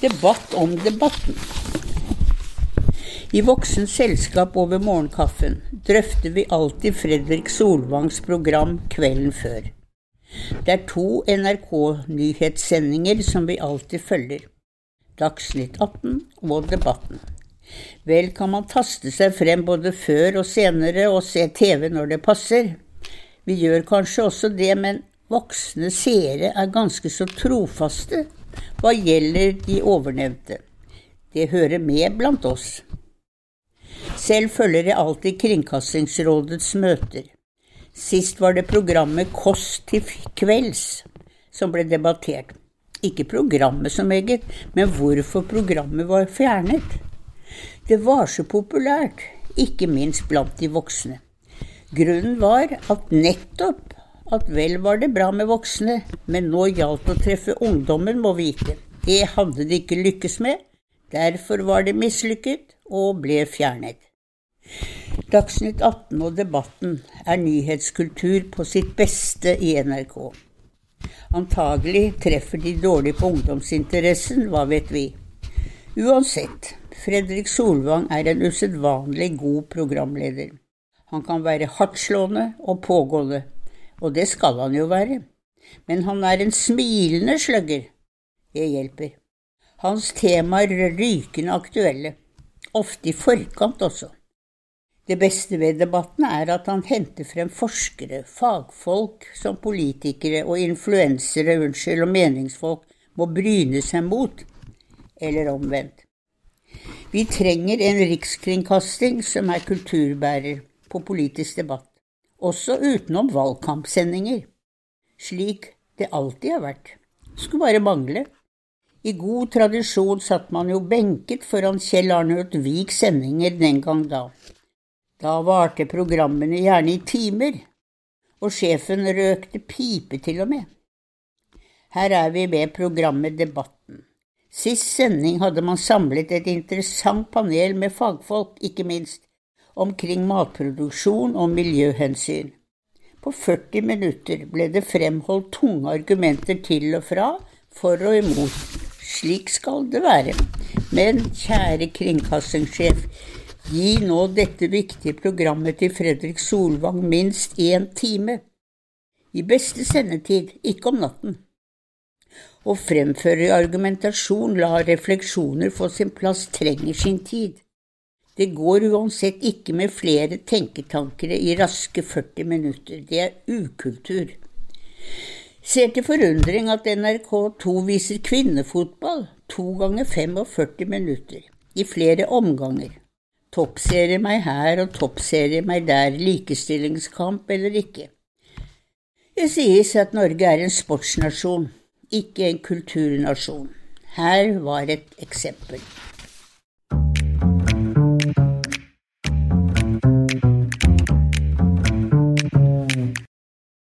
Debatt om debatten. I voksent selskap over morgenkaffen drøfter vi alltid Fredrik Solvangs program kvelden før. Det er to NRK-nyhetssendinger som vi alltid følger. Dagsnytt 18 og Debatten. Vel kan man taste seg frem både før og senere og se TV når det passer. Vi gjør kanskje også det, men voksne seere er ganske så trofaste hva gjelder de ovennevnte. Det hører med blant oss. Selv følger jeg alltid Kringkastingsrådets møter. Sist var det programmet Kost til kvelds som ble debattert. Ikke programmet som eget, men hvorfor programmet var fjernet. Det var så populært, ikke minst blant de voksne. Grunnen var at nettopp at vel var det bra med voksne, men nå gjaldt å treffe ungdommen, må vite. Det hadde de ikke lykkes med, derfor var det mislykket og ble fjernet. Dagsnytt 18 og Debatten er nyhetskultur på sitt beste i NRK. Antagelig treffer de dårlig på ungdomsinteressen, hva vet vi. Uansett, Fredrik Solvang er en usedvanlig god programleder. Han kan være hardtslående og pågående, og det skal han jo være. Men han er en smilende sløgger. Det hjelper. Hans temaer er rykende aktuelle, ofte i forkant også. Det beste ved debatten er at han henter frem forskere, fagfolk som politikere og influensere, unnskyld, og meningsfolk må bryne seg mot, eller omvendt. Vi trenger en rikskringkasting som er kulturbærer på politisk debatt også utenom valgkampsendinger, slik det alltid har vært. Skulle bare mangle. I god tradisjon satt man jo benket foran Kjell Arnulf Viks sendinger den gang da. Da varte programmene gjerne i timer, og sjefen røkte pipe til og med. Her er vi ved programmet Debatten. Sist sending hadde man samlet et interessant panel med fagfolk, ikke minst, omkring matproduksjon og miljøhensyn. På 40 minutter ble det fremholdt tunge argumenter til og fra, for og imot. Slik skal det være. Men kjære kringkastingssjef, gi nå dette viktige programmet til Fredrik Solvang minst én time. I beste sendetid, ikke om natten. Å fremføre argumentasjon, la refleksjoner få sin plass, trenger sin tid. Det går uansett ikke med flere tenketankere i raske 40 minutter. Det er ukultur. Ser til forundring at NRK2 viser kvinnefotball to ganger 45 minutter, i flere omganger. Toppserie meg her og toppserie meg der, likestillingskamp eller ikke. Det sies at Norge er en sportsnasjon, ikke en kulturnasjon. Her var et eksempel.